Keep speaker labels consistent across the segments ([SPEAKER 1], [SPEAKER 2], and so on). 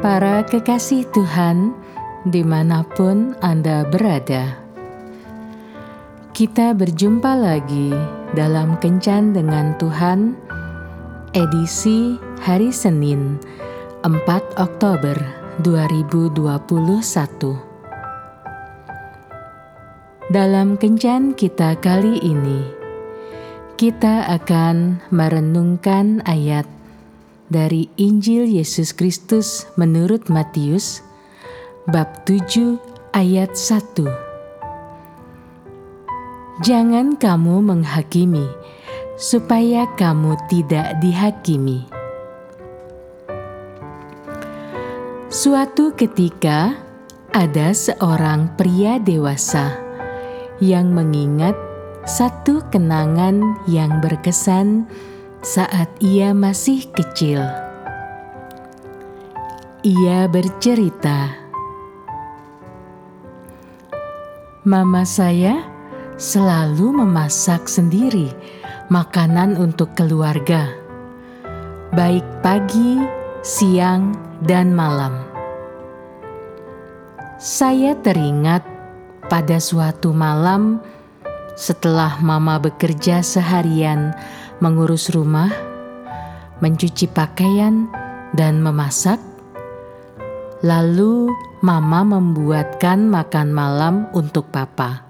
[SPEAKER 1] Para kekasih Tuhan, di mana pun Anda berada, kita berjumpa lagi dalam Kencan dengan Tuhan, edisi hari Senin, 4 Oktober 2021. Dalam Kencan kita kali ini, kita akan merenungkan ayat dari Injil Yesus Kristus menurut Matius bab 7 ayat 1. Jangan kamu menghakimi supaya kamu tidak dihakimi. Suatu ketika ada seorang pria dewasa yang mengingat satu kenangan yang berkesan saat ia masih kecil. Ia bercerita, "Mama saya selalu memasak sendiri makanan untuk keluarga, baik pagi, siang, dan malam." Saya teringat pada suatu malam setelah Mama bekerja seharian mengurus rumah, mencuci pakaian, dan memasak. Lalu, Mama membuatkan makan malam untuk Papa.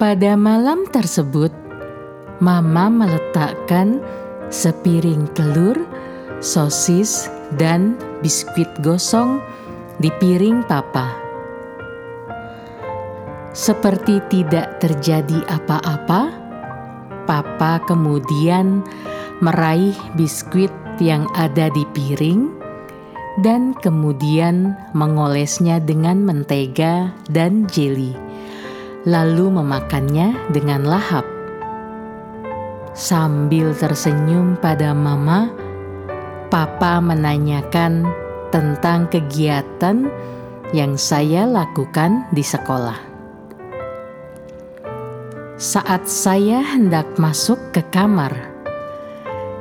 [SPEAKER 1] Pada malam tersebut, Mama meletakkan sepiring telur, sosis, dan biskuit gosong di piring Papa seperti tidak terjadi apa-apa, Papa kemudian meraih biskuit yang ada di piring dan kemudian mengolesnya dengan mentega dan jeli, lalu memakannya dengan lahap. Sambil tersenyum pada Mama, Papa menanyakan tentang kegiatan yang saya lakukan di sekolah. Saat saya hendak masuk ke kamar,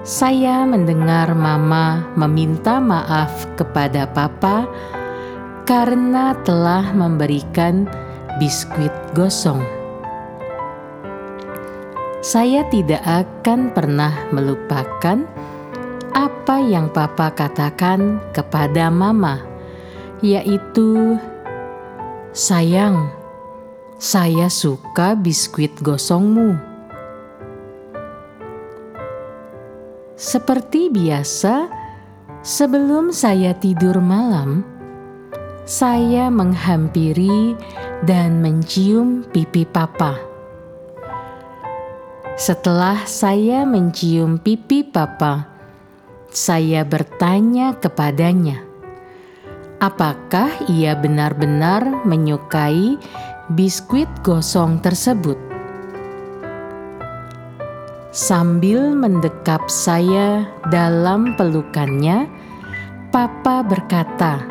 [SPEAKER 1] saya mendengar Mama meminta maaf kepada Papa karena telah memberikan biskuit gosong. Saya tidak akan pernah melupakan apa yang Papa katakan kepada Mama, yaitu "Sayang." Saya suka biskuit gosongmu. Seperti biasa, sebelum saya tidur malam, saya menghampiri dan mencium pipi papa. Setelah saya mencium pipi papa, saya bertanya kepadanya, apakah ia benar-benar menyukai biskuit gosong tersebut. Sambil mendekap saya dalam pelukannya, Papa berkata,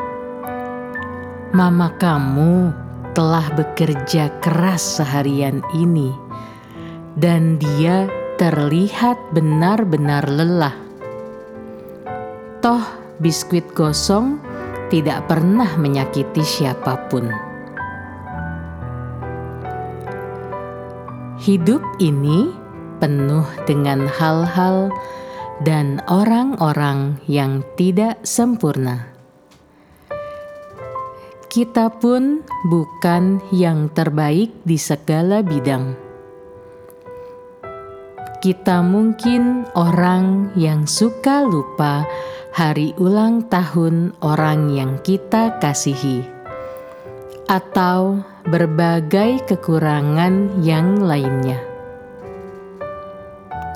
[SPEAKER 1] "Mama kamu telah bekerja keras seharian ini, dan dia terlihat benar-benar lelah. Toh, biskuit gosong tidak pernah menyakiti siapa pun." Hidup ini penuh dengan hal-hal dan orang-orang yang tidak sempurna. Kita pun bukan yang terbaik di segala bidang. Kita mungkin orang yang suka lupa hari ulang tahun orang yang kita kasihi, atau berbagai kekurangan yang lainnya.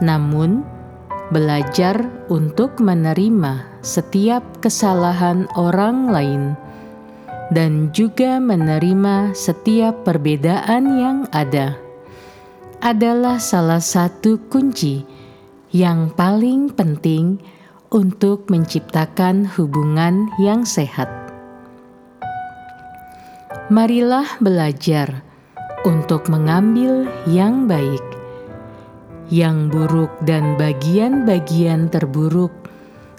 [SPEAKER 1] Namun, belajar untuk menerima setiap kesalahan orang lain dan juga menerima setiap perbedaan yang ada adalah salah satu kunci yang paling penting untuk menciptakan hubungan yang sehat marilah belajar untuk mengambil yang baik, yang buruk, dan bagian-bagian terburuk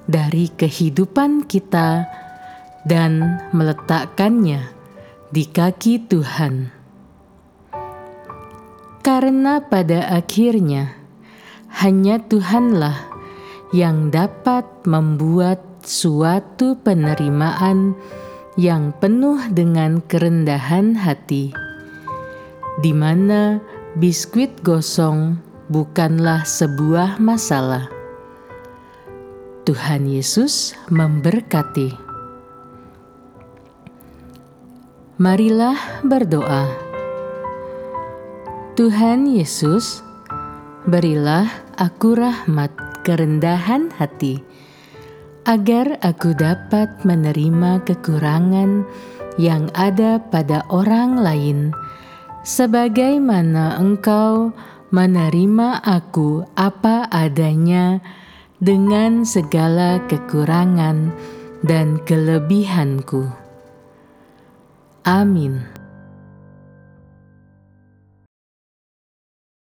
[SPEAKER 1] dari kehidupan kita dan meletakkannya di kaki Tuhan. Karena pada akhirnya hanya Tuhanlah yang dapat membuat suatu penerimaan yang penuh dengan kerendahan hati, di mana biskuit gosong bukanlah sebuah masalah. Tuhan Yesus memberkati. Marilah berdoa. Tuhan Yesus, berilah aku rahmat kerendahan hati, agar aku dapat menerima kekurangan yang ada pada orang lain, sebagaimana Engkau menerima aku apa adanya dengan segala kekurangan dan kelebihanku. Amin.